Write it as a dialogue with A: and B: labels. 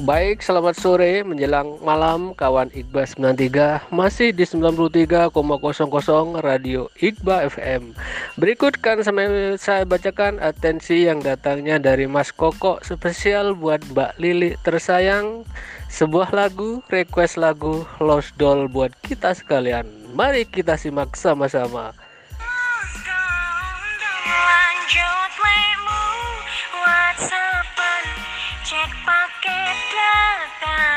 A: Baik, selamat sore menjelang malam kawan Iqbal 93 masih di 93,00 Radio Iqbal FM. Berikut kan saya bacakan atensi yang datangnya dari Mas Koko spesial buat Mbak Lili tersayang sebuah lagu request lagu Lost Doll buat kita sekalian. Mari kita simak sama-sama. pakai data.